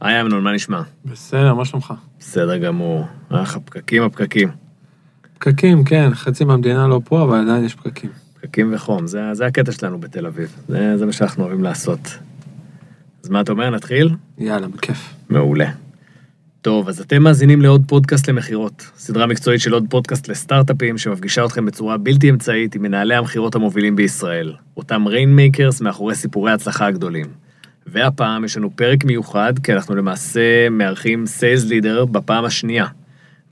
היי אמנון, מה נשמע? בסדר, מה שלומך? בסדר גמור. אך, הפקקים הפקקים. פקקים, כן, חצי מהמדינה לא פה, אבל עדיין יש פקקים. פקקים וחום, זה, זה הקטע שלנו בתל אביב. זה, זה מה שאנחנו אוהבים לעשות. אז מה אתה אומר, נתחיל? יאללה, בכיף. מעולה. טוב, אז אתם מאזינים לעוד פודקאסט למכירות. סדרה מקצועית של עוד פודקאסט לסטארט-אפים שמפגישה אתכם בצורה בלתי אמצעית עם מנהלי המכירות המובילים בישראל. אותם rainmakers מאחורי סיפורי ההצלחה הגדולים. והפעם יש לנו פרק מיוחד, כי אנחנו למעשה מארחים sales leader בפעם השנייה.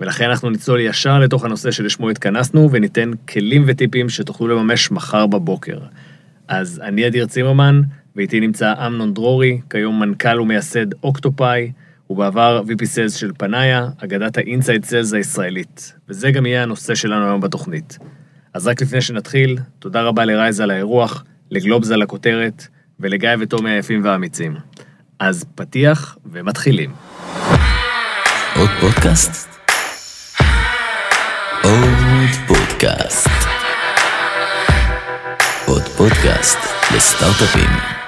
ולכן אנחנו נצלול ישר לתוך הנושא שלשמו התכנסנו, וניתן כלים וטיפים שתוכלו לממש מחר בבוקר. אז אני אדיר צימרמן, ואיתי נמצא אמנון דרורי, כיום מנכ"ל ומייסד אוקטופאי, ובעבר VP Sales של פנאיה, אגדת ה-inside sales הישראלית. וזה גם יהיה הנושא שלנו היום בתוכנית. אז רק לפני שנתחיל, תודה רבה לרייז על האירוח, לגלובס על הכותרת, ולגיא וטומי היפים והאמיצים. אז פתיח ומתחילים. עוד פודקאסט? עוד פודקאסט. עוד פודקאסט לסטארט-אפים.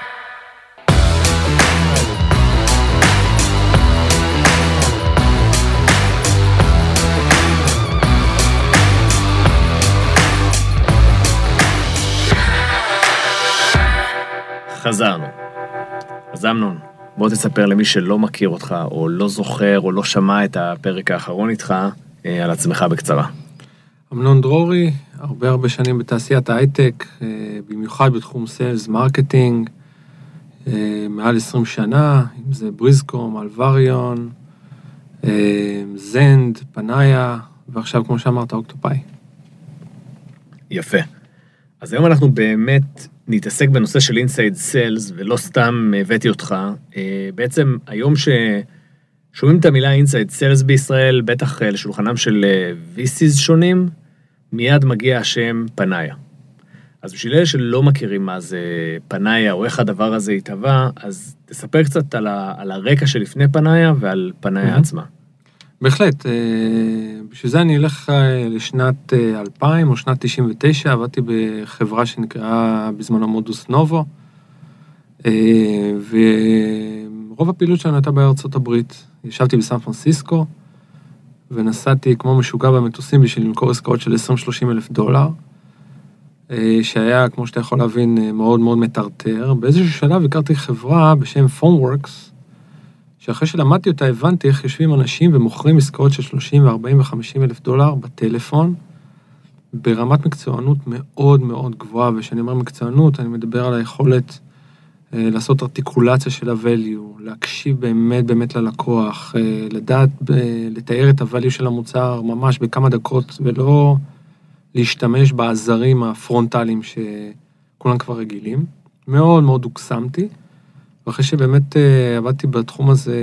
חזרנו. אז אמנון, בוא תספר למי שלא מכיר אותך, או לא זוכר, או לא שמע את הפרק האחרון איתך, אה, על עצמך בקצרה. אמנון דרורי, הרבה הרבה שנים בתעשיית ההייטק, אה, במיוחד בתחום sales marketing, אה, מעל 20 שנה, אם זה בריזקום, אלווריון, זנד, פנאיה, ועכשיו, כמו שאמרת, אוקטופאי. יפה. אז היום אנחנו באמת נתעסק בנושא של inside sales, ולא סתם הבאתי אותך. אה, בעצם היום ששומעים את המילה inside sales בישראל, בטח אה, לשולחנם של אה, VCs שונים, מיד מגיע השם פנאיה. אז בשביל אלה שלא מכירים מה זה פנאיה, או איך הדבר הזה התהווה, אז תספר קצת על, ה, על הרקע שלפני פנאיה ועל פנאיה mm-hmm. עצמה. בהחלט, בשביל זה אני אלך לשנת 2000 או שנת 99, עבדתי בחברה שנקראה בזמנו מודוס נובו, ורוב הפעילות שלנו הייתה בארצות הברית. ישבתי בסן פרנסיסקו, ונסעתי כמו משוגע במטוסים בשביל למכור עסקאות של 20-30 אלף דולר, שהיה, כמו שאתה יכול להבין, מאוד מאוד מטרטר. באיזשהו שלב הכרתי חברה בשם פונוורקס, שאחרי שלמדתי אותה הבנתי איך יושבים אנשים ומוכרים עסקאות של 30 ו-40 ו-50 אלף דולר בטלפון, ברמת מקצוענות מאוד מאוד גבוהה, וכשאני אומר מקצוענות, אני מדבר על היכולת אה, לעשות ארטיקולציה של ה-value, להקשיב באמת באמת ללקוח, אה, לדעת, אה, לתאר את ה-value של המוצר ממש בכמה דקות, ולא להשתמש בעזרים הפרונטליים שכולם כבר רגילים. מאוד מאוד הוקסמתי. ואחרי שבאמת אה, עבדתי בתחום הזה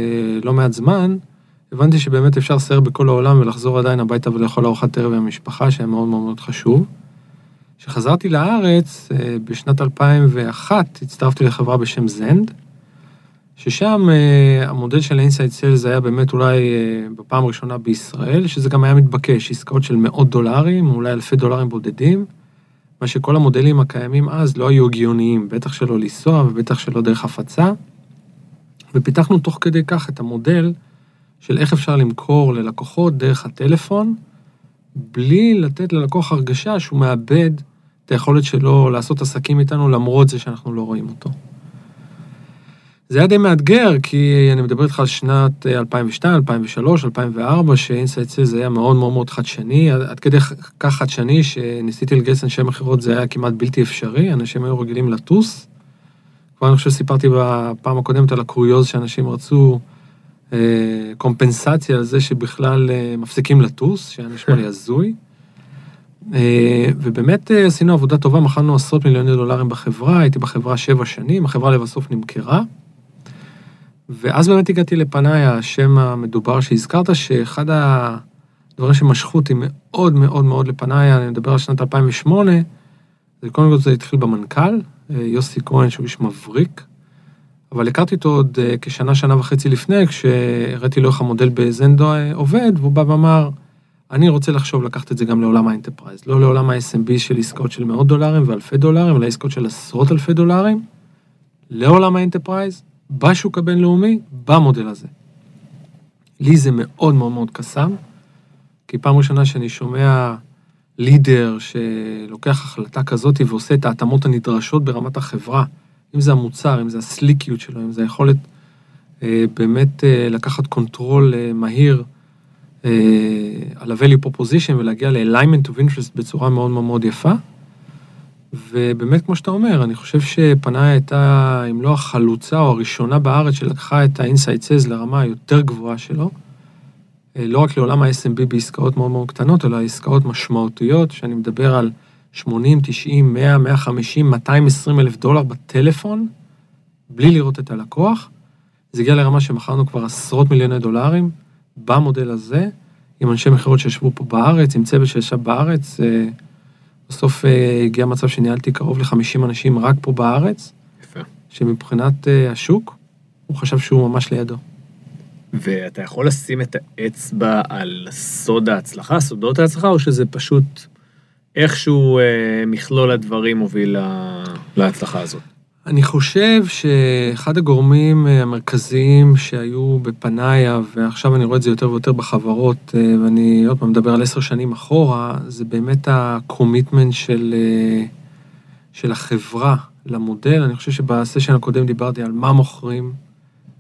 לא מעט זמן, הבנתי שבאמת אפשר לסייר בכל העולם ולחזור עדיין הביתה ולאכול ארוחת ערב עם המשפחה, שהיה מאוד מאוד מאוד חשוב. כשחזרתי לארץ, אה, בשנת 2001, הצטרפתי לחברה בשם זנד, ששם אה, המודל של inside sales היה באמת אולי בפעם הראשונה בישראל, שזה גם היה מתבקש, עסקאות של מאות דולרים, אולי אלפי דולרים בודדים. מה שכל המודלים הקיימים אז לא היו הגיוניים, בטח שלא לנסוע ובטח שלא דרך הפצה. ופיתחנו תוך כדי כך את המודל של איך אפשר למכור ללקוחות דרך הטלפון, בלי לתת ללקוח הרגשה שהוא מאבד את היכולת שלו לעשות עסקים איתנו למרות זה שאנחנו לא רואים אותו. זה היה די מאתגר, כי אני מדבר איתך על שנת 2002, 2003, 2004, ש inside sales היה מאוד מאוד מאוד חדשני, עד כדי כך חדשני שניסיתי לגייס אנשי מכירות, זה היה כמעט בלתי אפשרי, אנשים היו רגילים לטוס. כבר אני חושב שסיפרתי בפעם הקודמת על הקוריוז שאנשים רצו אה, קומפנסציה על זה שבכלל אה, מפסיקים לטוס, שהיה נשמע לי הזוי. אה, ובאמת אה, עשינו עבודה טובה, מכרנו עשרות מיליוני דולרים בחברה, הייתי בחברה שבע שנים, החברה לבסוף נמכרה. ואז באמת הגעתי לפנאי, השם המדובר שהזכרת, שאחד הדברים שמשכו אותי מאוד מאוד מאוד לפנאי, אני מדבר על שנת 2008, זה קודם כל זה התחיל במנכ"ל, יוסי כהן, שהוא איש מבריק, אבל הכרתי אותו עוד אה, כשנה, שנה וחצי לפני, כשהראיתי לו איך המודל בזנד, אה, עובד, והוא בא ואמר, אני רוצה לחשוב לקחת את זה גם לעולם ה-enterprise, לא לעולם ה-SMB של עסקאות של מאות דולרים ואלפי דולרים, אלא עסקאות של עשרות אלפי דולרים, לעולם ה-enterprise, בשוק הבינלאומי, במודל הזה. לי זה מאוד מאוד מאוד קסם, כי פעם ראשונה שאני שומע leader שלוקח החלטה כזאת ועושה את ההתאמות הנדרשות ברמת החברה, אם זה המוצר, אם זה הסליקיות שלו, אם זה היכולת אה, באמת אה, לקחת control אה, מהיר אה, על ה-value proposition ולהגיע ל-alignment of interest בצורה מאוד מאוד מאוד יפה. ובאמת, כמו שאתה אומר, אני חושב שפנאיה הייתה, אם לא החלוצה או הראשונה בארץ שלקחה את ה-inside sales לרמה היותר גבוהה שלו, אה, לא רק לעולם ה-SMB בעסקאות מאוד מאוד קטנות, אלא עסקאות משמעותיות, שאני מדבר על 80, 90, 100, 150, 220 אלף דולר בטלפון, בלי לראות את הלקוח. זה הגיע לרמה שמכרנו כבר עשרות מיליוני דולרים במודל הזה, עם אנשי מכירות שישבו פה בארץ, עם צוות שישב בארץ. בסוף אה, הגיע מצב שניהלתי קרוב ל-50 אנשים רק פה בארץ, יפה. שמבחינת אה, השוק, הוא חשב שהוא ממש לידו. ואתה יכול לשים את האצבע על סוד ההצלחה, סודות ההצלחה, או שזה פשוט איכשהו אה, מכלול הדברים מוביל לה- להצלחה הזאת? אני חושב שאחד הגורמים אה, המרכזיים שהיו בפנאיה, ועכשיו אני רואה את זה יותר ויותר בחברות, אה, ואני עוד פעם מדבר על עשר שנים אחורה, זה באמת הקומיטמנט של, אה, של החברה למודל. אני חושב שבסשן הקודם דיברתי על מה מוכרים,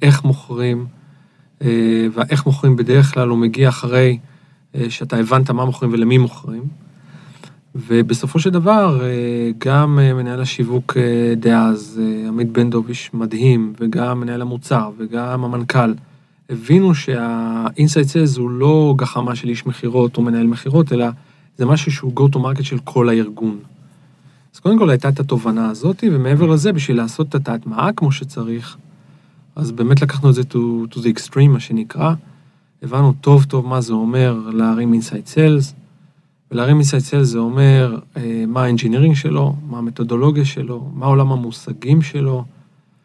איך מוכרים, ואיך מוכרים בדרך כלל הוא מגיע אחרי שאתה הבנת מה מוכרים ולמי מוכרים. ובסופו של דבר, אה, גם אה, מנהל השיווק אה, דאז, עמית בן דב, איש מדהים, וגם מנהל המוצר, וגם המנכ"ל, הבינו שה-inside sales הוא לא גחמה של איש מכירות או מנהל מכירות, אלא זה משהו שהוא go to market של כל הארגון. אז קודם כל הייתה את התובנה הזאת, ומעבר לזה, בשביל לעשות את ההטמעה כמו שצריך, אז באמת לקחנו את זה to, to the extreme, מה שנקרא. הבנו טוב טוב מה זה אומר להרים inside sales, ולהרים inside sales זה אומר אה, מה האנג'ינירינג שלו, מה המתודולוגיה שלו, מה עולם המושגים שלו.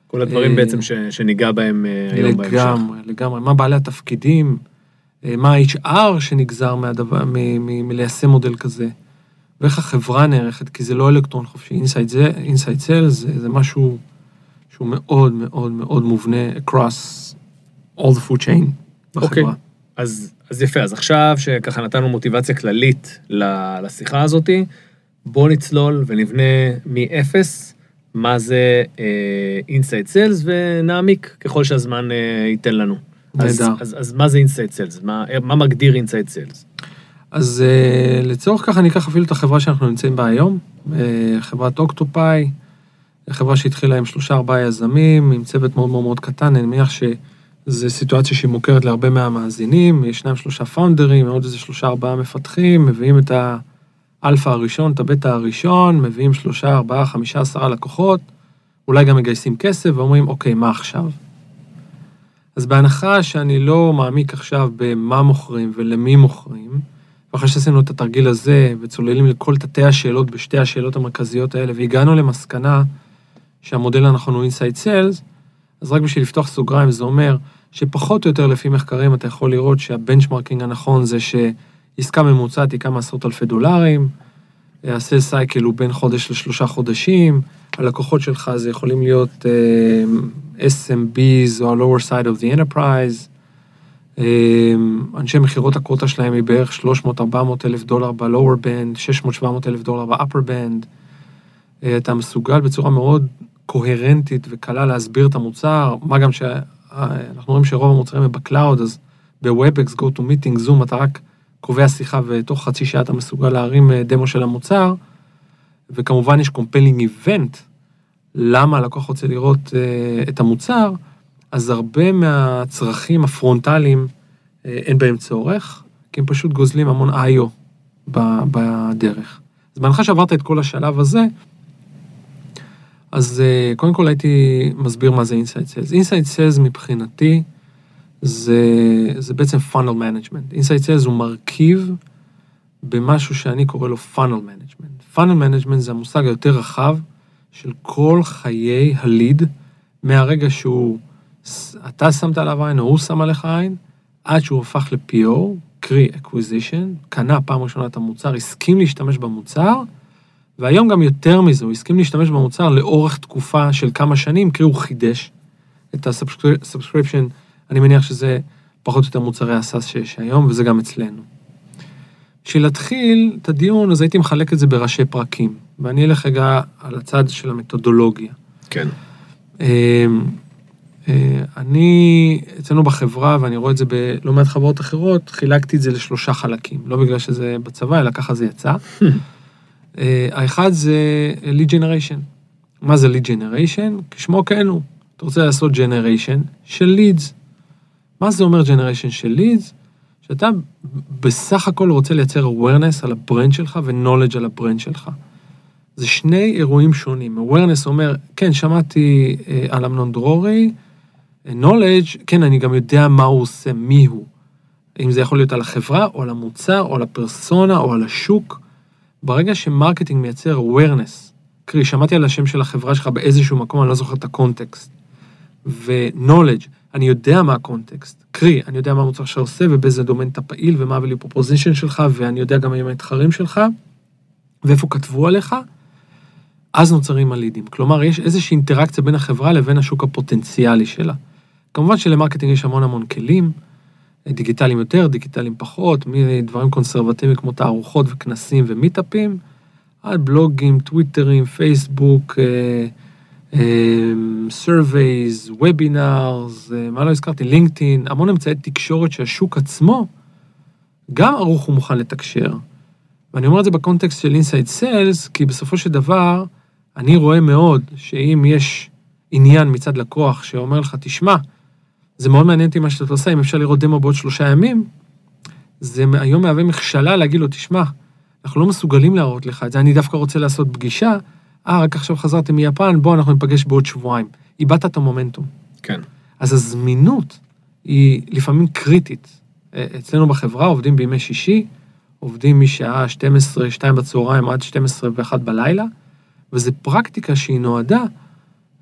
כל הדברים אה, בעצם ש, שניגע בהם אה, היום בהמשך. לגמרי, לגמרי. מה בעלי התפקידים, אה, מה ה-HR שנגזר מהדבר, מ- מ- מליישם מודל כזה, ואיך החברה נערכת, כי זה לא אלקטרון חופשי. inside sales זה, זה משהו שהוא מאוד מאוד מאוד מובנה across all the food chain אוקיי. בחברה. אז, אז יפה, אז עכשיו שככה נתנו מוטיבציה כללית לשיחה הזאתי, בוא נצלול ונבנה מאפס מה זה inside uh, sales ונעמיק ככל שהזמן uh, ייתן לנו. אז. אז, אז מה זה inside sales? מה, מה מגדיר inside sales? אז uh, לצורך כך אני אקח אפילו את החברה שאנחנו נמצאים בה היום, uh, חברת אוקטופאי, חברה שהתחילה עם שלושה ארבעה יזמים, עם צוות מאוד מאוד מאוד קטן, אני מניח שזו סיטואציה שהיא מוכרת להרבה מהמאזינים, ישנם שלושה founderים, עוד איזה שלושה ארבעה מפתחים, מביאים את האלפא הראשון, את הבטא הראשון, מביאים שלושה ארבעה חמישה עשרה לקוחות, אולי גם מגייסים כסף ואומרים, אוקיי, מה עכשיו? אז בהנחה שאני לא מעמיק עכשיו במה מוכרים ולמי מוכרים, ואחרי שעשינו את התרגיל הזה וצוללים לכל תתי השאלות בשתי השאלות המרכזיות האלה, והגענו למסקנה שהמודל הנכון הוא inside sales, אז רק בשביל לפתוח סוגריים זה אומר שפחות או יותר לפי מחקרים אתה יכול לראות שה-benchmarking הנכון זה שעסקה ממוצעת היא כמה עשרות אלפי דולרים, ה sales cycle הוא בין חודש לשלושה חודשים, הלקוחות שלך זה יכולים להיות אה, SMBs או ה-lower side of the enterprise, אמ, אנשי מכירות ה quota שלהם היא בערך 300-400 אלף דולר ב-lower band, 600-700 אלף דולר ב-upper band. אה, אתה מסוגל בצורה מאוד קוהרנטית וקלה להסביר את המוצר, מה גם שאנחנו רואים שרוב המוצרים הם ב cloud, אז ב-WebEx, GoToMeeting, Zoom, אתה רק קובע שיחה ותוך חצי שעה אתה מסוגל להרים אה, דמו של המוצר, וכמובן יש compelling event, למה הלקוח רוצה לראות אה, את המוצר, אז הרבה מהצרכים הפרונטליים אה, אין בהם צורך, כי הם פשוט גוזלים המון איו בדרך. אז בהנחה שעברת את כל השלב הזה, אז אה, קודם כל הייתי מסביר מה זה inside sales. inside sales מבחינתי זה, זה בעצם funnel management. אינסייד סיילס הוא מרכיב במשהו שאני קורא לו funnel management. funnel management זה המושג היותר רחב של כל חיי הליד, מהרגע שהוא, אתה שמת עליו עין או הוא שם עליך עין, עד שהוא הפך ל-PO, קרי acquisition, קנה פעם ראשונה את המוצר, הסכים להשתמש במוצר, והיום גם יותר מזה, הוא הסכים להשתמש במוצר לאורך תקופה של כמה שנים, קרי הוא חידש את ה-subscription, אני מניח שזה פחות או יותר מוצרי הסאס שיש היום, וזה גם אצלנו. בשביל להתחיל את הדיון, אז הייתי מחלק את זה בראשי פרקים, ואני אלך רגע על הצד של המתודולוגיה. כן. אה, אה, אני, אצלנו בחברה, ואני רואה את זה בלא מעט חברות אחרות, חילקתי את זה לשלושה חלקים. לא בגלל שזה בצבא, אלא ככה זה יצא. אה, האחד זה lead generation. מה זה lead generation? כשמו כן הוא. אתה רוצה לעשות generation של leads. מה זה אומר generation של leads? שאתה בסך הכל רוצה לייצר awareness על ה brand שלך ו-knowledge על ה brand שלך. זה שני אירועים שונים. awareness אומר, כן, שמעתי אה, על אמנון דרורי, knowledge, כן, אני גם יודע מה הוא עושה, מי הוא. אם זה יכול להיות על החברה, או על המוצר, או על הפרסונה, או על השוק. ברגע ש marketing מייצר awareness, קרי, שמעתי על השם של החברה שלך באיזשהו מקום, אני לא זוכר את ה context. ו-knowledge, אני יודע מה ה context. קרי, אני יודע מה המוצר שאתה עושה ובאיזה דומיין אתה פעיל ומה ה-value שלך, ואני יודע גם עם המתחרים שלך, ואיפה כתבו עליך, אז נוצרים הלידים. כלומר, יש איזושהי אינטראקציה בין החברה לבין השוק הפוטנציאלי שלה. כמובן של marketing יש המון המון כלים, דיגיטליים יותר, דיגיטליים פחות, מדברים קונסרבטיביים כמו תערוכות וכנסים ומיטאפים, עד בלוגים, טוויטרים, פייסבוק, surveys, webinars, מה לא הזכרתי, לינקדאין, המון אמצעי תקשורת שהשוק עצמו גם ערוך ומוכן לתקשר. ואני אומר את זה ב context של inside sales, כי בסופו של דבר, אני רואה מאוד שאם יש עניין מצד לקוח שאומר לך, תשמע, זה מאוד מעניין אותי מה שאתה עושה, אם אפשר לראות דמו בעוד שלושה ימים, זה היום מהווה מכשלה להגיד לו, תשמע, אנחנו לא מסוגלים להראות לך את זה, אני דווקא רוצה לעשות פגישה, אה, רק עכשיו חזרתי מיפן, בוא, אנחנו ניפגש בעוד שבועיים. איבדת את המומנטום. כן. אז הזמינות היא לפעמים קריטית. אה, אצלנו בחברה עובדים בימי שישי, עובדים משעה 12, 2 בצהריים עד 12 ו-1 בלילה, וזו פרקטיקה שהיא נועדה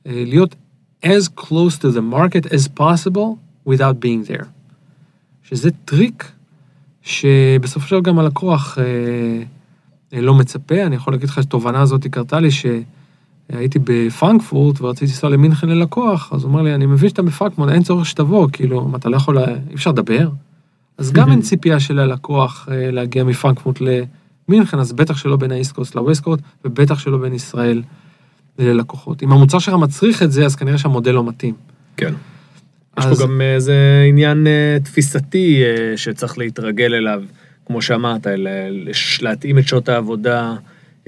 אה, להיות as close to the market as possible without being there. שזה טריק שבסופו של דבר גם הלקוח אה, אה, לא מצפה. אני יכול להגיד לך שהתובנה הזאת קרתה לי שהייתי בפרנקפורט ורציתי לנסוע למינכן ללקוח, אז הוא אומר לי, אני מבין שאתה בפרנקפורט, אין צורך שתבוא, כאילו, אתה לא יכול, אי אפשר לדבר? אז גם אין ציפייה של הלקוח אה, להגיע מפרנקפורט למינכן, אז בטח שלא בין ה East Coast ל West Coast, ובטח שלא בין ישראל ללקוחות. אם המוצר שלך מצריך את זה, אז כנראה שהמודל לא מתאים. כן. יש אז- פה גם איזה עניין אה, תפיסתי אה, שצריך להתרגל אליו, כמו שאמרת, להתאים את שעות העבודה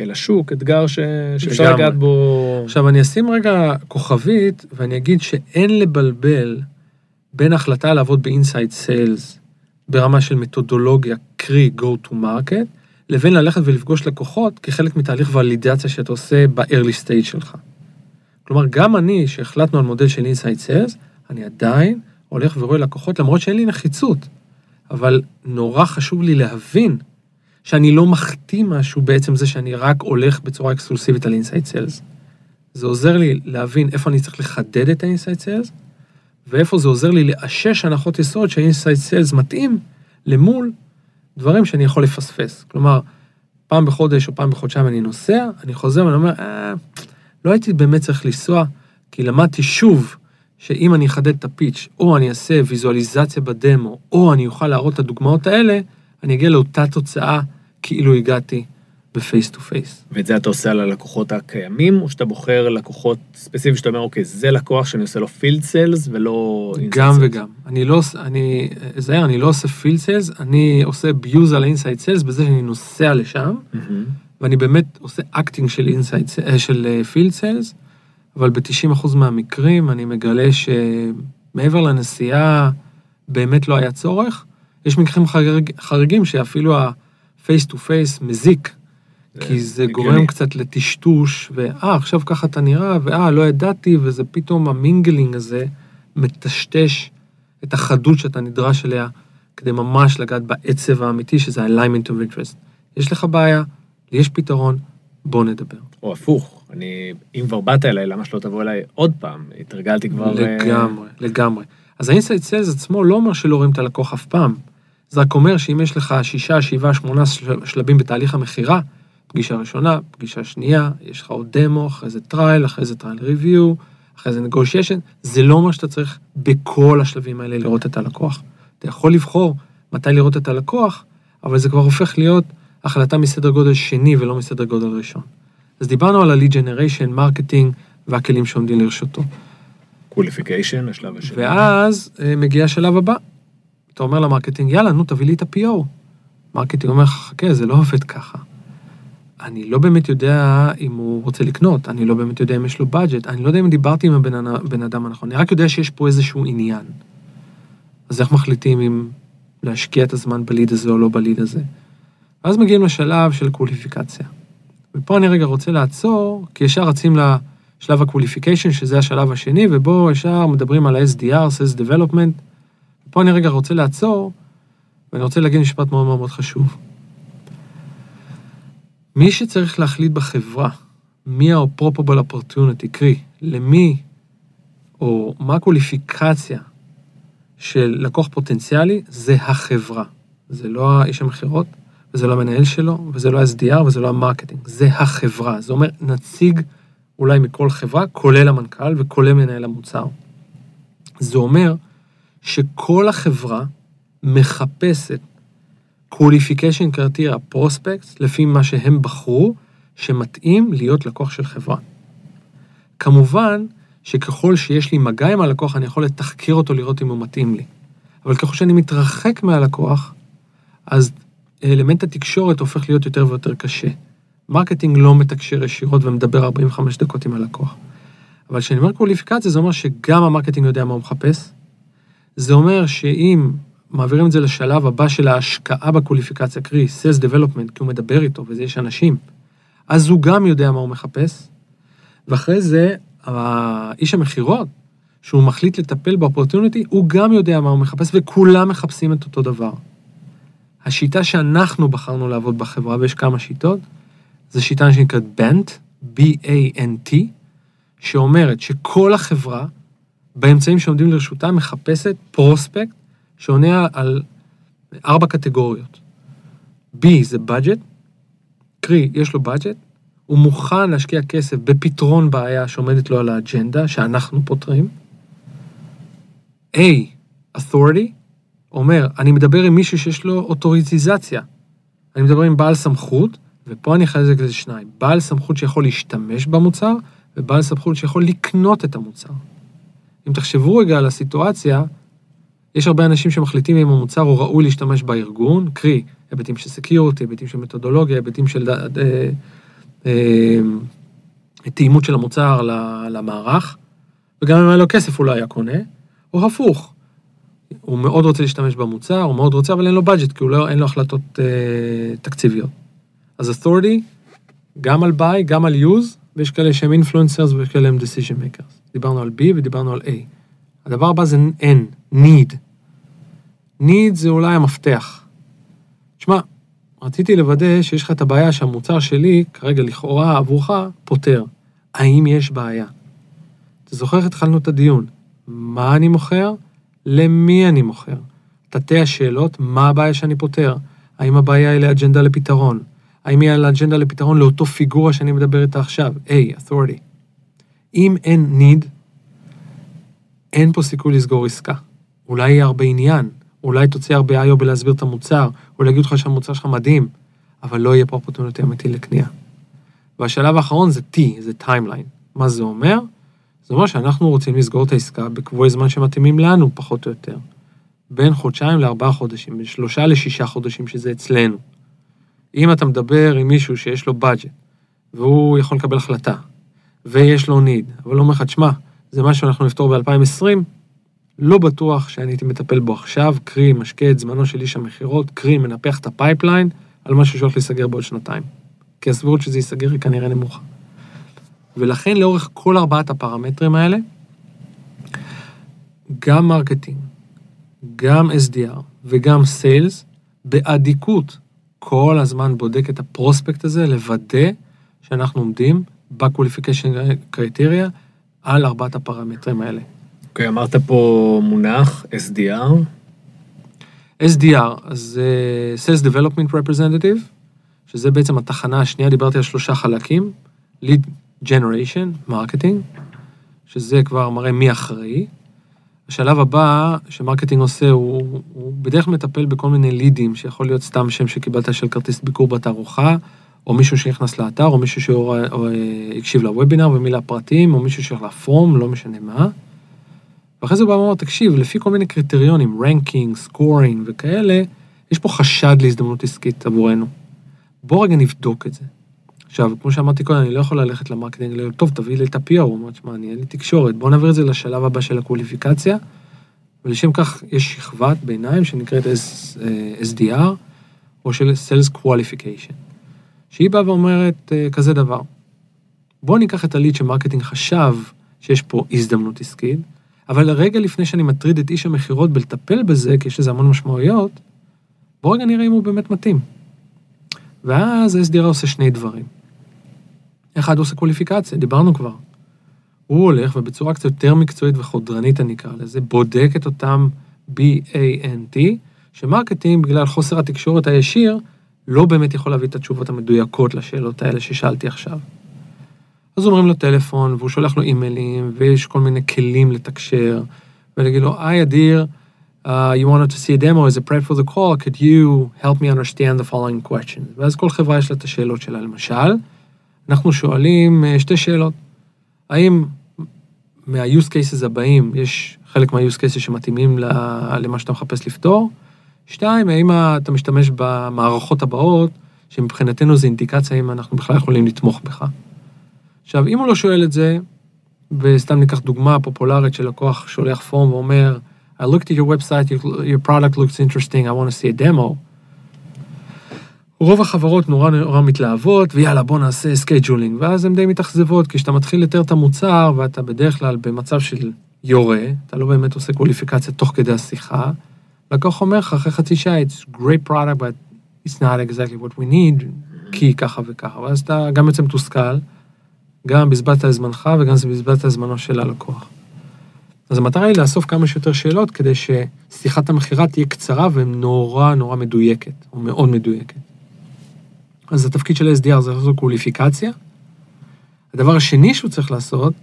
אה, לשוק, אתגר ש- שאפשר. לגעת בו. עכשיו, אני אשים רגע כוכבית, ואני אגיד שאין לבלבל בין החלטה לעבוד באינסייד סיילס ברמה של מתודולוגיה, קרי go to market, לבין ללכת ולפגוש לקוחות כחלק מתהליך ולידציה שאתה עושה ב-early stage שלך. כלומר, גם אני, שהחלטנו על מודל של inside sales, אני עדיין הולך ורואה לקוחות, למרות שאין לי נחיצות, אבל נורא חשוב לי להבין שאני לא מחטיא משהו בעצם זה שאני רק הולך בצורה אקסקלוסיבית על inside sales. זה עוזר לי להבין איפה אני צריך לחדד את ה-inside sales, ואיפה זה עוזר לי לאשש הנחות יסוד שה-inside sales מתאים למול דברים שאני יכול לפספס. כלומר, פעם בחודש או פעם בחודשיים אני נוסע, אני חוזר ואני אומר, אה, לא הייתי באמת צריך לנסוע, כי למדתי שוב שאם אני אחדד את ה pitch, או אני אעשה ויזואליזציה בדמו, או אני אוכל להראות את הדוגמאות האלה, אני אגיע לאותה תוצאה כאילו הגעתי ב face to face. ואת זה אתה עושה על הלקוחות הקיימים, או שאתה בוחר לקוחות ספציפיים שאתה אומר, אוקיי, זה לקוח שאני עושה לו field sales ולא... גם inside sales." וגם. אני לא, עוש- אני, זהר, אני לא עושה field sales, אני עושה abuse על ה inside sales בזה שאני נוסע לשם, מהמם. ואני באמת עושה acting של inside, של field sales, אבל ב-90% מהמקרים אני מגלה שמעבר לנסיעה באמת לא היה צורך. יש מקרים חריג, חריגים שאפילו ה-face to face מזיק, כי זה הגיוני. גורם קצת לטשטוש, ואה, עכשיו ככה אתה נראה, ואה, לא ידעתי, וזה פתאום ה mingling הזה מטשטש את החדות שאתה נדרש אליה, כדי ממש לגעת בעצב האמיתי, שזה ה-alignment of interest. יש לך בעיה, לי יש פתרון, בוא נדבר. או הפוך, אני, אם כבר באת אליי, למה שלא תבוא אליי עוד פעם? התרגלתי כבר... אה, לגמרי, לגמרי. אז ה inside sales עצמו לא אומר שלא רואים את הלקוח אף פעם. זה רק אומר שאם יש לך שישה, שבעה, שמונה של- שלבים בתהליך המכירה, פגישה ראשונה, פגישה שנייה, יש לך עוד דמו, אחרי זה trial, אחרי זה trial review, אחרי זה negotiation, זה לא אומר שאתה צריך בכל השלבים האלה לראות את הלקוח. אתה יכול לבחור מתי לראות את הלקוח, אבל זה כבר הופך להיות החלטה מסדר גודל שני ולא מסדר גודל ראשון. אז דיברנו על ה-lead generation, marketing והכלים שעומדים לרשותו. qualification, השלב השני. ואז אה, מגיע השלב הבא. אתה אומר ל marketing, יאללה, נו, תביא לי את ה-PO. marketing אומר לך, חכה, זה לא עובד ככה. אני לא באמת יודע אם הוא רוצה לקנות, אני לא באמת יודע אם יש לו budget, אני לא יודע אם דיברתי עם הבן אדם הנכון, אני רק יודע שיש פה איזשהו עניין. אז איך מחליטים אם להשקיע את הזמן ב lead הזה או לא ב lead הזה? ואז מגיעים לשלב של קווליפיקציה. ופה אני רגע רוצה לעצור, כי ישר רצים לשלב ה qualification, שזה השלב השני, ובו ישר מדברים על ה-SDR, Sales Development. פה אני רגע רוצה לעצור, ואני רוצה להגיד משפט מאוד מאוד חשוב. מי שצריך להחליט בחברה מי ה-probable opportunity, קרי, למי או מה ה-קווליפיקציה של לקוח פוטנציאלי, זה החברה. זה לא האיש המכירות, וזה לא המנהל שלו, וזה לא ה-SDR, וזה לא המרקטינג, זה החברה. זה אומר נציג אולי מכל חברה, כולל המנכ"ל וכולל מנהל המוצר. זה אומר שכל החברה מחפשת qualification criteria prospects לפי מה שהם בחרו, שמתאים להיות לקוח של חברה. כמובן שככל שיש לי מגע עם הלקוח, אני יכול לתחקר אותו לראות אם הוא מתאים לי. אבל ככל שאני מתרחק מהלקוח, אז אלמנט התקשורת הופך להיות יותר ויותר קשה. מרקטינג לא מתקשר ישירות ומדבר 45 דקות עם הלקוח. אבל כשאני אומר קווליפיקציה, זה אומר שגם המרקטינג יודע מה הוא מחפש. זה אומר שאם מעבירים את זה לשלב הבא של ההשקעה בקווליפיקציה, קרי Sales Development, כי הוא מדבר איתו וזה יש אנשים, אז הוא גם יודע מה הוא מחפש, ואחרי זה, איש המכירות, שהוא מחליט לטפל ב-opportunity, הוא גם יודע מה הוא מחפש, וכולם מחפשים את אותו דבר. השיטה שאנחנו בחרנו לעבוד בחברה, ויש כמה שיטות, זו שיטה שנקראת BANT, B-A-N-T, שאומרת שכל החברה, באמצעים שעומדים לרשותה, מחפשת פרוספקט שעונה על ארבע קטגוריות. B זה budget, קרי, יש לו budget, הוא מוכן להשקיע כסף בפתרון בעיה שעומדת לו על האג'נדה, שאנחנו פותרים. A, authority, אומר, אני מדבר עם מישהו שיש לו אוטוריטיזציה. אני מדבר עם בעל סמכות, ופה אני אחלק לזה שניים. בעל סמכות שיכול להשתמש במוצר, ובעל סמכות שיכול לקנות את המוצר. אם תחשבו רגע על הסיטואציה, יש הרבה אנשים שמחליטים אם המוצר הוא ראוי להשתמש בארגון, קרי, היבטים של סקיורטי, היבטים של מתודולוגיה, היבטים של אה, אה, תאימות של המוצר למערך, וגם אם היה לו כסף הוא לא היה קונה, או הפוך, הוא מאוד רוצה להשתמש במוצר, הוא מאוד רוצה, אבל אין לו budget, כי לא, אין לו החלטות אה, תקציביות. אז authority, גם על buy, גם על use, ויש כאלה שהם influencers ויש כאלה הם decision makers. דיברנו על B ודיברנו על A. הדבר הבא זה N, need. Need זה אולי המפתח. תשמע, רציתי לוודא שיש לך את הבעיה שהמוצר שלי, כרגע לכאורה עבורך, פותר. האם יש בעיה? אתה זוכר איך התחלנו את הדיון? מה אני מוכר? למי אני מוכר? תתי השאלות, מה הבעיה שאני פותר? האם הבעיה היא לאג'נדה לפתרון? האם היא לאג'נדה לפתרון לאותו פיגורה שאני מדבר איתה עכשיו? A, authority. אם אין need, אין פה סיכוי לסגור עסקה. אולי יהיה הרבה עניין, אולי תוציא הרבה איו בלהסביר את המוצר, אולי יגידו לך שהמוצר שלך מדהים, אבל לא יהיה פה אופורטוניטי אמיתי לקנייה. והשלב האחרון זה T, זה timeline. מה זה אומר? זה אומר שאנחנו רוצים לסגור את העסקה בקבועי זמן שמתאימים לנו, פחות או יותר. בין חודשיים לארבעה חודשים, בין שלושה לשישה חודשים, שזה אצלנו. אם אתה מדבר עם מישהו שיש לו budget, והוא יכול לקבל החלטה, ויש לו need, אבל הוא אומר לך, תשמע, זה משהו שאנחנו נפתור ב-2020, לא בטוח שאני הייתי מטפל בו עכשיו, קרי, משקיע את זמנו של איש המכירות, קרי, מנפח את ה-pipeline על משהו שהולך להיסגר בעוד שנתיים. כי הסבירות שזה ייסגר היא כנראה נמוכה. ולכן לאורך כל ארבעת הפרמטרים האלה, גם מרקטינג, גם SDR וגם sales, באדיקות כל הזמן בודק את ה-prospect הזה, לוודא שאנחנו עומדים ב-qualification criteria על ארבעת הפרמטרים האלה. אוקיי, אוקיי, אמרת פה מונח SDR. SDR, אז uh, Sales Development Representative, שזה בעצם התחנה השנייה, דיברתי על שלושה חלקים, Lead Generation, Marketing, שזה כבר מראה מי אחראי. השלב הבא שמרקטינג עושה, הוא, הוא בדרך כלל מטפל בכל מיני לידים, שיכול להיות סתם שם שקיבלת של כרטיס ביקור בתערוכה, או מישהו שנכנס לאתר, או מישהו שהקשיב לוובינר ומילא פרטים, או מישהו שהולך לפורום, לא משנה מה. ואחרי זה הוא בא ואומר, תקשיב, לפי כל מיני קריטריונים, ranking, scoring וכאלה, יש פה חשד להזדמנות עסקית עבורנו. בוא רגע נבדוק את זה. עכשיו, כמו שאמרתי קודם, אני לא יכול ללכת למרקטינג, להגיד, טוב, תביא לי את ה-PR, הוא אומר, תשמע, אני אין לי תקשורת, בוא נעביר את זה לשלב הבא של הקווליפיקציה, ולשם כך יש שכבת ביניים שנקראת SDR, או של Sales Qualification, שהיא באה ואומרת אה, כזה דבר, בוא ניקח את הליד שמרקטינג חשב שיש פה הזדמנות עסקית, אבל רגע לפני שאני מטריד את איש המכירות בלטפל בזה, כי יש לזה המון משמעויות, בוא רגע נראה אם הוא באמת מתאים. ואז ה-SDR עושה שני דברים. אחד עושה קווליפיקציה, דיברנו כבר. הוא הולך ובצורה קצת יותר מקצועית וחודרנית, אני אקרא לזה, בודק את אותם B-A-N-T, שמרקטינג, בגלל חוסר התקשורת הישיר, לא באמת יכול להביא את התשובות המדויקות לשאלות האלה ששאלתי עכשיו. אז אומרים לו טלפון, והוא שולח לו אימיילים, ויש כל מיני כלים לתקשר, ולהגיד לו, היי אדיר, uh, you wanted to see a demo as a prep for the call, could you help me understand the following questions? ואז כל חברה יש לה את השאלות שלה. למשל, אנחנו שואלים uh, שתי שאלות. האם מה-use cases הבאים, יש חלק מה-use cases שמתאימים למה שאתה מחפש לפתור? שתיים, האם אתה משתמש במערכות הבאות, שמבחינתנו זה אינדיקציה אם אנחנו בכלל יכולים לתמוך בך. עכשיו, אם הוא לא שואל את זה, וסתם ניקח דוגמה פופולרית של לקוח שולח form ואומר, I looked at your website, your product looks interesting, I want to see a demo. רוב החברות נורא נורא מתלהבות, ויאללה, בוא נעשה scheduling, ואז הן די מתאכזבות, כי כשאתה מתחיל לתאר את המוצר, ואתה בדרך כלל במצב של יורה, אתה לא באמת עושה קוליפיקציה תוך כדי השיחה, לקוח אומר לך אחרי חצי שעה, it's great product, but it's not exactly what we need, כי ככה וככה, ואז אתה גם יוצא מתוסכל, גם בזבזת את זמנך וגם בזבזת את זמנו של הלקוח. אז המטרה היא לאסוף כמה שיותר שאלות כדי ששיחת המכירה תהיה קצרה ונורא נורא מדויקת, או מאוד מדויקת. אז התפקיד של SDR זה לעשות קוליפיקציה. הדבר השני שהוא צריך לעשות,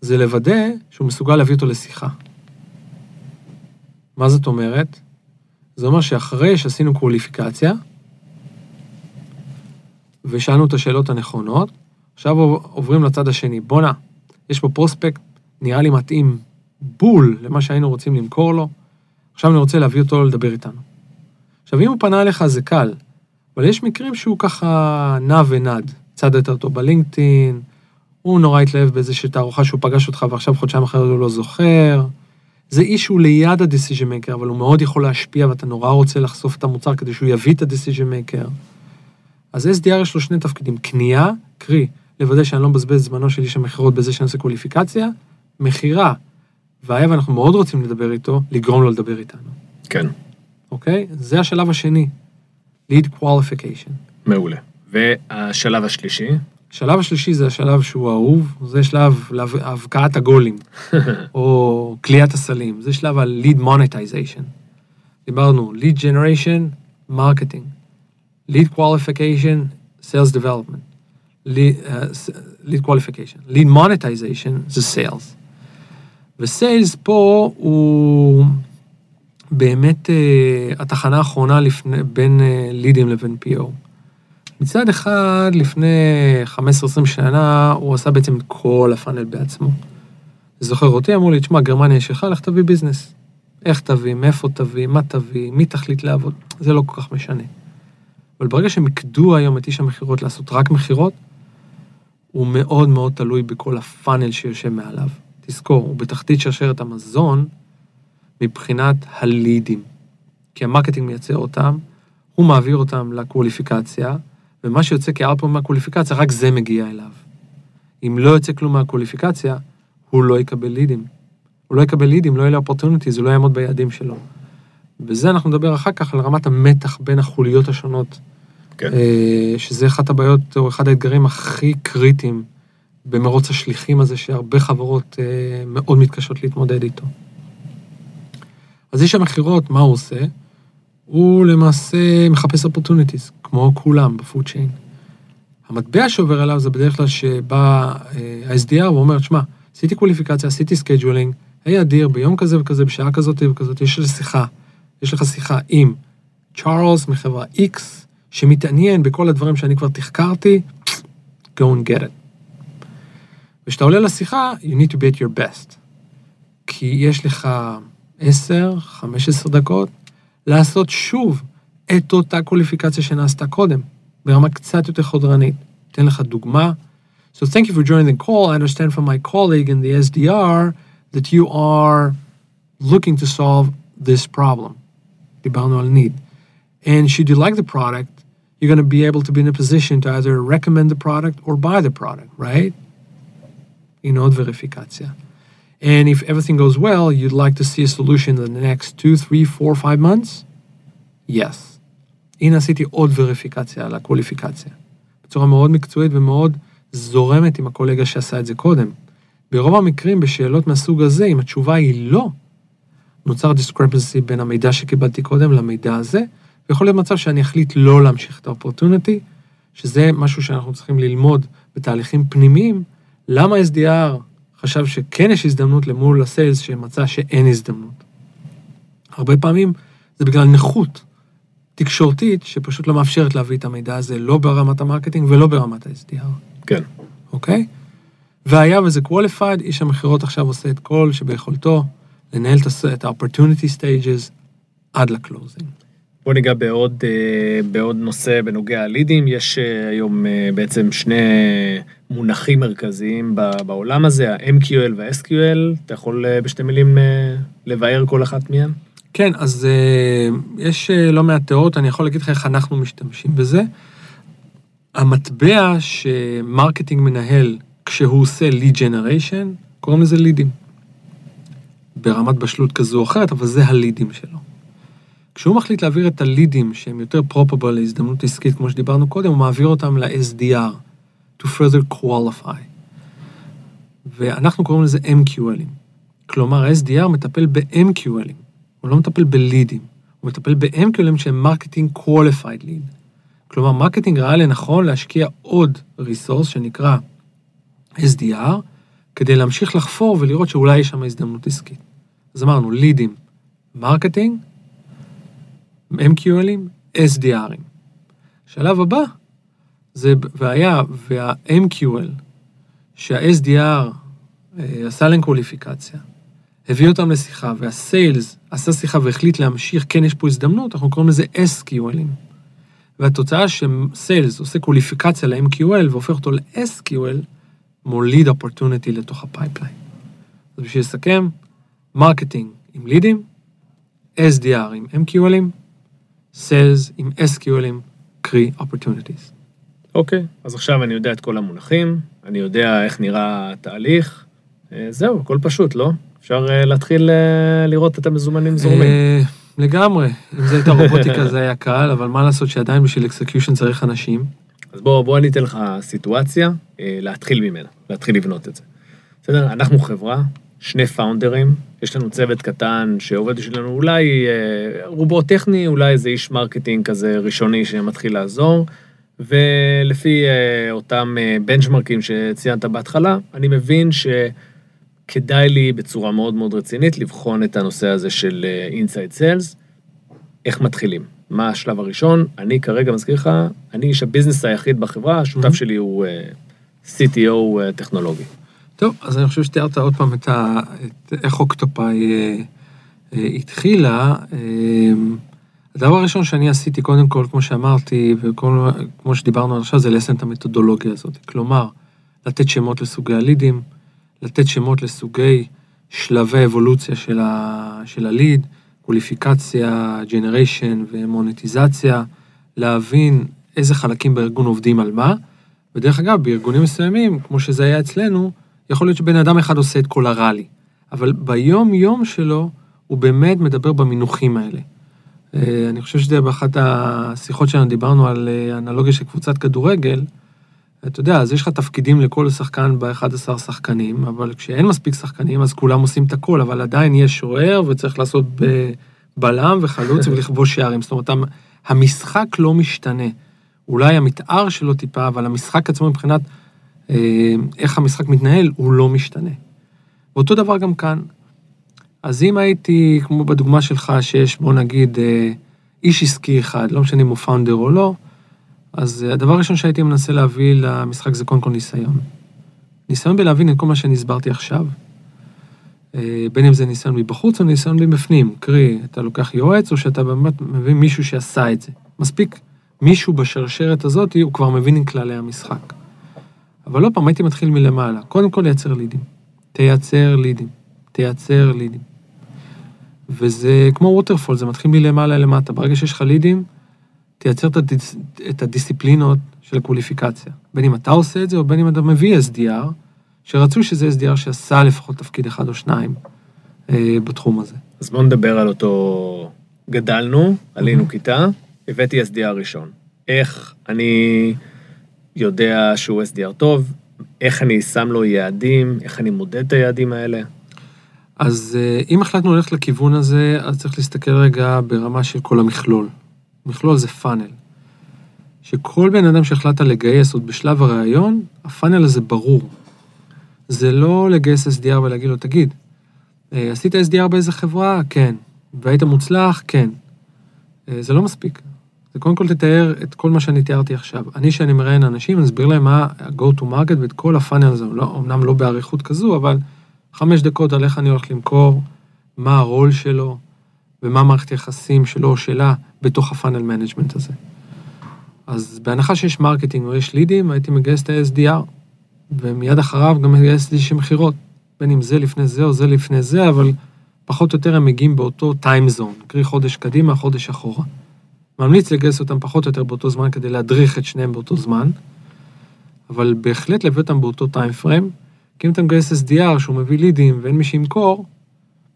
זה לוודא שהוא מסוגל להביא אותו לשיחה. מה זאת אומרת? זה אומר שאחרי שעשינו קוליפיקציה, ושאלנו את השאלות הנכונות, עכשיו עוברים לצד השני. בואנה, יש פה פרוספקט, נראה לי מתאים בול למה שהיינו רוצים למכור לו, עכשיו אני רוצה להביא אותו לדבר איתנו. עכשיו, אם הוא פנה אליך זה קל, אבל יש מקרים שהוא ככה נע ונד, צד יותר טוב בלינקדאין, הוא נורא התלהב באיזושהי תערוכה שהוא פגש אותך ועכשיו חודשיים אחרי הוא לא זוכר. זה איש שהוא ליד ה-decision maker, אבל הוא מאוד יכול להשפיע ואתה נורא רוצה לחשוף את המוצר כדי שהוא יביא את ה-decision maker. אז SDR יש לו שני תפקידים, קנייה, קרי, לוודא שאני לא מבזבז זמנו של איש המכירות בזה שאני עושה קוליפיקציה, מכירה, והיה ואנחנו מאוד רוצים לדבר איתו, לגרום לו לדבר איתנו. כן. אוקיי? זה השלב השני, lead qualification. מעולה. והשלב השלישי? השלב השלישי זה השלב שהוא אהוב, זה שלב הבקעת הגולים, או כליית הסלים, זה שלב ה-lead monetization. דיברנו, lead generation, marketing, lead qualification, sales development, lead, uh, lead monetization זה sales. וסיילס פה הוא באמת uh, התחנה האחרונה לפני, בין uh, לידים לבין PO. מצד אחד, לפני 15-20 שנה, הוא עשה בעצם את כל הפאנל בעצמו. זוכר אותי, אמרו לי, תשמע, גרמניה שלך, לך תביא ביזנס. איך תביא, מאיפה תביא, מה תביא, מי תחליט לעבוד, זה לא כל כך משנה. אבל ברגע שהם היום את איש המכירות לעשות רק מכירות, הוא מאוד מאוד תלוי בכל ה-funnel שיושב מעליו. תזכור, הוא בתחתית שרשרת המזון מבחינת הלידים. כי המרקטינג מייצר אותם, הוא מעביר אותם לקווליפיקציה, ומה שיוצא כאלפון מהקווליפיקציה, רק זה מגיע אליו. אם לא יוצא כלום מהקווליפיקציה, הוא לא יקבל לידים. הוא לא יקבל לידים, לא יהיה לו opportunities, הוא לא יעמוד ביעדים שלו. בזה אנחנו נדבר אחר כך על רמת המתח בין החוליות השונות. כן. אה, שזה אחת הבעיות, או אחד האתגרים הכי קריטיים במרוץ השליחים הזה, שהרבה חברות אה, מאוד מתקשות להתמודד איתו. אז איש המכירות, מה הוא עושה? הוא למעשה מחפש opportunities, כמו כולם ב-food chain. המטבע שעובר עליו זה בדרך כלל שבא ה-SDR ואומר, שמע, עשיתי קווליפיקציה, עשיתי scheduling, היי אדיר, ביום כזה וכזה, בשעה כזאת וכזאת, יש לך שיחה, יש לך שיחה עם צ'ארלס מחברה X, שמתעניין בכל הדברים שאני כבר תחקרתי, go and get it. וכשאתה עולה לשיחה, you need to be at your best. כי יש לך 10, 15 דקות לעשות שוב את אותה קווליפיקציה שנעשתה קודם, ברמה קצת יותר חודרנית. אתן לך דוגמה. So thank you for joining the call. I understand from my colleague in the SDR that you are looking to solve this problem. דיברנו על need. And should you like the product, you're going to be able to be in a position to either recommend the product or buy the product, right? הנה עוד וריפיקציה. And if everything goes well, you'd like to see a solution in the next two, three, four, five months? Yes. הנה עשיתי עוד וריפיקציה על הקווליפיקציה. בצורה מאוד מקצועית ומאוד זורמת עם הקולגה שעשה את זה קודם. ברוב המקרים בשאלות מהסוג הזה, אם התשובה היא לא, נוצר discrepancy בין המידע שקיבלתי קודם למידע הזה, ויכול להיות מצב שאני אחליט לא להמשיך את ה-opportunity, שזה משהו שאנחנו צריכים ללמוד בתהליכים פנימיים, למה SDR חשב שכן יש הזדמנות למול ה-sales שמצא שאין הזדמנות. הרבה פעמים זה בגלל נכות תקשורתית שפשוט לא מאפשרת להביא את המידע הזה לא ברמת המרקטינג ולא ברמת ה-SDR, כן. אוקיי? והיה וזה qualified, איש המכירות עכשיו עושה את כל שביכולתו לנהל את ה-opportunity stages עד לקלוזינג. בוא ניגע בעוד, אה, בעוד נושא בנוגע ללידים. יש אה, היום אה, בעצם שני מונחים מרכזיים בעולם הזה, ה-MQL וה-SQL. אתה יכול בשתי מילים לבאר כל אחת מהן? כן, אז יש לא מעט תיאוריות, אני יכול להגיד לך איך אנחנו משתמשים בזה. המטבע שמרקטינג מנהל כשהוא עושה lead generation, קוראים לזה לידים. ברמת בשלות כזו או אחרת, אבל זה הלידים שלו. כשהוא מחליט להעביר את הלידים שהם יותר פרופבל להזדמנות עסקית, כמו שדיברנו קודם, הוא מעביר אותם ל-SDR, to further qualify. ואנחנו קוראים לזה MQLים. כלומר, ה-SDR מטפל ב-MQLים, הוא לא מטפל בלידים, הוא מטפל ב-MQLים שהם marketing qualified lead. כלומר, מרקטינג ראה לנכון להשקיע עוד resource שנקרא SDR, כדי להמשיך לחפור ולראות שאולי יש שם הזדמנות עסקית. אז אמרנו, לידים, מרקטינג, MQLים, SDRים. השלב הבא זה, והיה, וה-MQL, שה-SDR אה, עשה להם קווליפיקציה, הביא אותם לשיחה, וה sales עשה שיחה והחליט להמשיך, כן, יש פה הזדמנות, אנחנו קוראים לזה SQLים. והתוצאה ש sales עושה קווליפיקציה ל-MQL והופך אותו ל-SQL, מוליד opportunity לתוך ה pipeline. אז בשביל לסכם, marketing עם לידים, SDR עם MQLים, sales עם SQLים, קרי opportunities. אוקיי, אז עכשיו אני יודע את כל המונחים, אני יודע איך נראה התהליך. אה, זהו, הכל פשוט, לא? אפשר אה, להתחיל אה, לראות את המזומנים זורמים. לגמרי, אם זה הייתה רובוטיקה זה היה קל, אבל מה לעשות שעדיין בשביל execution צריך אנשים. אז בוא, בוא אני אתן לך סיטואציה, להתחיל ממנה, להתחיל לבנות את זה. בסדר? אנחנו חברה, שני פאונדרים, יש לנו צוות קטן שעובד בשבילנו, אולי אה, רובו טכני, אולי איזה איש marketing כזה ראשוני שמתחיל לעזור, ולפי אה, אותם אה, בנצ'מרקים שציינת בהתחלה, אני מבין שכדאי לי בצורה מאוד מאוד רצינית לבחון את הנושא הזה של inside sales, איך מתחילים. מה השלב הראשון? אני כרגע מזכיר לך, אני איש ה business היחיד בחברה, השותף Mhm. שלי הוא CTO טכנולוגי. טוב, אז אני חושב שתיארת עוד פעם את, ה, את איך אוקטופאי אה, אה, התחילה. אה, הדבר הראשון שאני עשיתי, קודם כל, כמו שאמרתי, וכמו שדיברנו עד עכשיו, זה ליישם את המתודולוגיה הזאת. כלומר, לתת שמות לסוגי הלידים, לתת שמות לסוגי שלבי האבולוציה של, ה, של הליד, קוליפיקציה, ג'נריישן ומוניטיזציה, להבין איזה חלקים בארגון עובדים על מה. ודרך אגב, בארגונים מסוימים, כמו שזה היה אצלנו, יכול להיות שבן אדם אחד עושה את כל הראלי. אבל ביום-יום שלו, הוא באמת מדבר במינוחים האלה. אה, אני חושב שזה באחת השיחות שלנו דיברנו על אה, אנלוגיה של קבוצת כדורגל. אתה יודע, אז יש לך תפקידים לכל שחקן ב-11 שחקנים, אבל כשאין מספיק שחקנים, אז כולם עושים את הכל, אבל עדיין יש שוער וצריך לעשות בלם וחלוץ ולכבוש שערים. זאת אומרת, המ- המשחק לא משתנה. אולי המתאר שלו טיפה, אבל המשחק עצמו מבחינת איך המשחק מתנהל, הוא לא משתנה. ואותו דבר גם כאן. אז אם הייתי, כמו בדוגמה שלך, שיש, בוא נגיד, אה, איש עסקי אחד, לא משנה אם הוא פאונדר או לא, אז אה, הדבר הראשון שהייתי מנסה להביא למשחק זה קודם כל ניסיון. ניסיון בלהבין את כל מה שאני הסברתי עכשיו. אה, בין אם זה ניסיון מבחוץ או ניסיון מבפנים. קרי, אתה לוקח יועץ או שאתה באמת מביא מישהו שעשה את זה. מספיק מישהו בשרשרת הזאת, הוא כבר מבין עם כללי המשחק. אבל לא פעם, הייתי מתחיל מלמעלה. קודם כל לייצר לידים. תייצר לידים. תייצר לידים. וזה כמו ווטרפול, זה מתחיל מלמעלה למטה. ברגע שיש לך לידים, תייצר את, הדיס, את הדיסציפלינות של קווליפיקציה. בין אם אתה עושה את זה, או בין אם אתה מביא SDR, שרצו שזה SDR שעשה לפחות תפקיד אחד או שניים אה, בתחום הזה. אז בואו נדבר על אותו... גדלנו, עלינו כיתה, הבאתי SDR ראשון. איך אני יודע שהוא SDR טוב, איך אני שם לו יעדים, איך אני מודד את היעדים האלה. אז אה, אם החלטנו ללכת לכיוון הזה, אז צריך להסתכל רגע ברמה של כל המכלול. מכלול זה פאנל. שכל בן אדם שהחלטת לגייס עוד בשלב הראיון, הפאנל הזה ברור. זה לא לגייס SDR ולהגיד לו, תגיד, אה, עשית SDR באיזה חברה? כן. והיית מוצלח? כן. אה, זה לא מספיק. זה קודם כל תתאר את כל מה שאני תיארתי עכשיו. אני, שאני מראיין אנשים, אני אסביר להם מה ה-go to market ואת כל ה funnel הזה, לא, אמנם לא באריכות כזו, אבל חמש דקות על איך אני הולך למכור, מה הרול שלו, ומה מערכת היחסים שלו או שלה בתוך ה funnel management הזה. אז בהנחה שיש marketing או יש לידים, הייתי מגייס את ה-SDR, ומיד אחריו גם מגייס איזושהי מכירות. בין אם זה לפני זה או זה לפני זה, אבל פחות או יותר הם מגיעים באותו טיים זון, קרי חודש קדימה, חודש אחורה. ממליץ לגייס אותם פחות או יותר באותו זמן כדי להדריך את שניהם באותו זמן, אבל בהחלט להביא אותם באותו טיים פריים, כי אם אתה מגייס SDR שהוא מביא לידים ואין מי שימכור,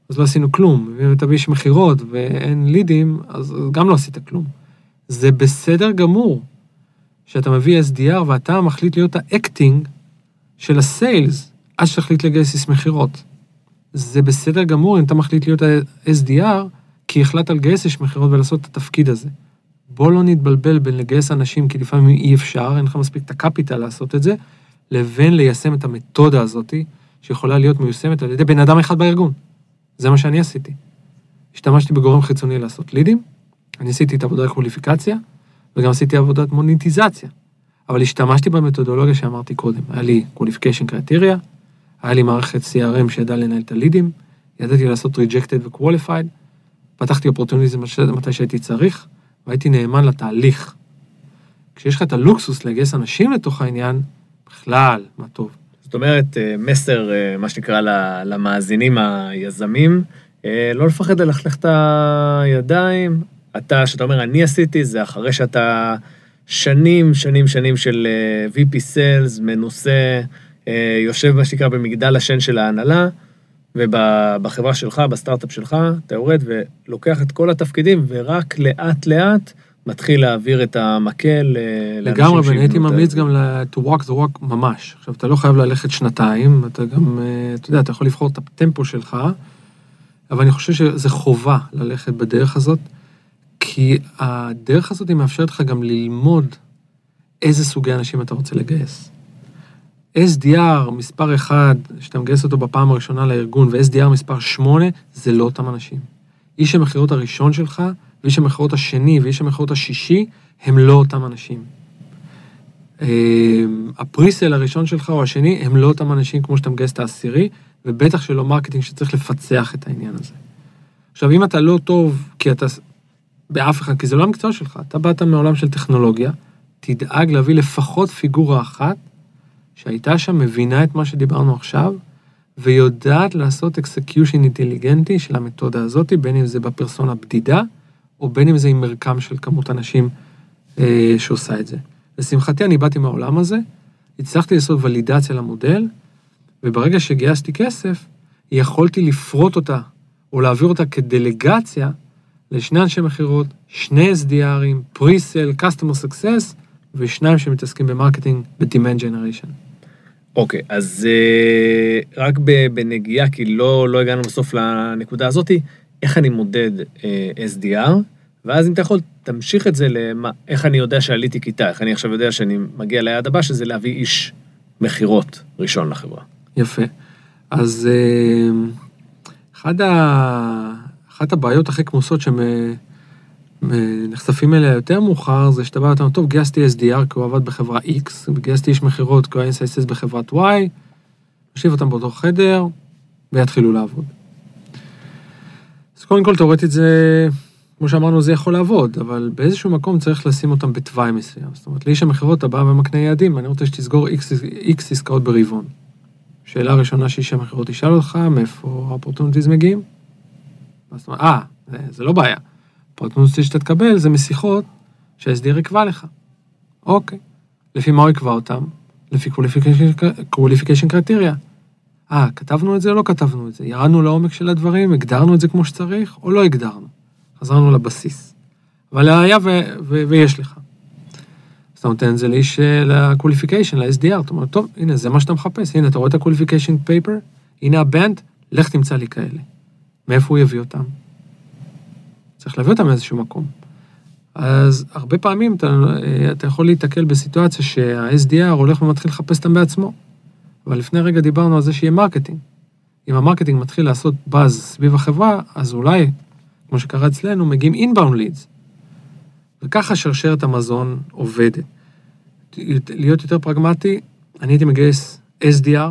אז לא עשינו כלום. ואם אתה איש מכירות ואין לידים, אז גם לא עשית כלום. זה בסדר גמור שאתה מביא SDR ואתה מחליט להיות ה acting של ה sales, עד שתחליט לגייס איש מכירות. זה בסדר גמור אם אתה מחליט להיות ה-SDR, כי החלטת לגייס איש מכירות ולעשות את התפקיד הזה. בוא לא נתבלבל בין לגייס אנשים, כי לפעמים אי אפשר, אין לך מספיק את ה capital לעשות את זה, לבין ליישם את המתודה הזאתי, שיכולה להיות מיושמת על ידי בן אדם אחד בארגון. זה מה שאני עשיתי. השתמשתי בגורם חיצוני לעשות לידים, אני עשיתי את עבודת קווליפיקציה, וגם עשיתי עבודת מוניטיזציה. אבל השתמשתי במתודולוגיה שאמרתי קודם. היה לי qualification criteria, היה לי מערכת CRM שידעה לנהל את הלידים, ידעתי לעשות rejected ו-qualified, פתחתי אופורטוניזם מתי שהייתי צריך, והייתי נאמן לתהליך. כשיש לך את הלוקסוס לגייס אנשים לתוך העניין, בכלל, מה טוב. זאת אומרת, אה, מסר, אה, מה שנקרא, למאזינים היזמים, אה, לא לפחד ללכלך את הידיים. אתה, שאתה אומר, אני עשיתי, זה אחרי שאתה שנים, שנים, שנים של VP Sales, מנוסה, יושב, מה שנקרא, במגדל השן של ההנהלה, ובחברה שלך, בסטארט-אפ שלך, אתה יורד ולוקח את כל התפקידים, ורק לאט-לאט מתחיל להעביר את המקל אה, לגמרי, ואני הייתי ממליץ גם to walk the walk ממש. עכשיו, אתה לא חייב ללכת שנתיים, אתה גם, אה, אתה יודע, אתה יכול לבחור את הטמפו שלך, אבל אני חושב שזה חובה ללכת בדרך הזאת, כי הדרך הזאת היא מאפשרת לך גם ללמוד איזה סוגי אנשים אתה רוצה לגייס. SDR מספר 1, שאתה מגייס אותו בפעם הראשונה לארגון, ו-SDR מספר 8, זה לא אותם אנשים. איש המכירות הראשון שלך, ואיש המכירות השני ואיש המכירות השישי, הם לא אותם אנשים. אמ, הפריסל הראשון שלך או השני, הם לא אותם אנשים כמו שאתה מגייס את העשירי, ובטח שלא marketing שצריך לפצח את העניין הזה. עכשיו, אם אתה לא טוב, כי אתה... באף אחד, כי זה לא המקצוע שלך, אתה באת מעולם של טכנולוגיה, תדאג להביא לפחות פיגורה אחת שהייתה שם, מבינה את מה שדיברנו עכשיו, ויודעת לעשות execution אינטליגנטי של המתודה הזאת, בין אם זה בפרסונה בדידה, או בין אם זה עם מרקם של כמות אנשים אה, שעושה את זה. לשמחתי, אני באתי מהעולם הזה, הצלחתי לעשות ולידציה למודל, וברגע שגייסתי כסף, יכולתי לפרוט אותה, או להעביר אותה כדלגציה לשני אנשי מכירות, שני SDRים, pre-sale, customer success, ושניים שמתעסקים ב marketing ב-demand generation. אוקיי, okay, אז uh, רק בנגיעה, כי לא, לא הגענו בסוף לנקודה הזאתי, איך אני מודד uh, SDR, ואז אם אתה יכול, תמשיך את זה למה, איך אני יודע שעליתי כיתה, איך אני עכשיו יודע שאני מגיע ליעד הבא, שזה להביא איש מכירות ראשון לחברה. יפה. אז אה, אחד ה... אחת הבעיות הכי כמוסות שנחשפים אליה יותר מאוחר, זה שאתה בא ואתה אומר, טוב, גייסתי SDR כי הוא עבד בחברה X, וגייסתי איש מכירות כי הוא היה אינסייסס בחברת Y, נושיב אותם באותו חדר, ויתחילו לעבוד. אז קודם כל, תאורטית זה, כמו שאמרנו, זה יכול לעבוד, אבל באיזשהו מקום צריך לשים אותם בתוואי מסוים. זאת אומרת, לאיש המכירות אתה בא ומקנה יעדים, אני רוצה שתסגור X, X עסקאות ברבעון. שאלה ראשונה שאיש המכירות ישאל אותך, מאיפה ה opportunities מגיעים? אה, זה, זה לא בעיה. ה opportunities שאתה תקבל זה משיחות שה-SDR יקבע לך. אוקיי. לפי מה הוא יקבע אותם? לפי qualification criteria. אה, כתבנו את זה או לא כתבנו את זה? ירדנו לעומק של הדברים, הגדרנו את זה כמו שצריך, או לא הגדרנו? חזרנו לבסיס. אבל היה ו- ו- ויש לך. אז אתה נותן את זה לאיש, ל-qualification, ל-SDR, אתה אומר, טוב, הנה, זה מה שאתה מחפש, הנה, אתה רואה את ה-qualification paper, הנה ה BANT, לך תמצא לי כאלה. מאיפה הוא יביא אותם? צריך להביא אותם מאיזשהו מקום. אז הרבה פעמים אתה, אתה יכול להיתקל בסיטואציה שה-SDR הולך ומתחיל לחפש אותם בעצמו. אבל לפני רגע דיברנו על זה שיהיה marketing. אם ה marketing מתחיל לעשות באז סביב החברה, אז אולי, כמו שקרה אצלנו, מגיעים inbound leads. וככה שרשרת המזון עובדת. להיות יותר פרגמטי, אני הייתי מגייס SDR,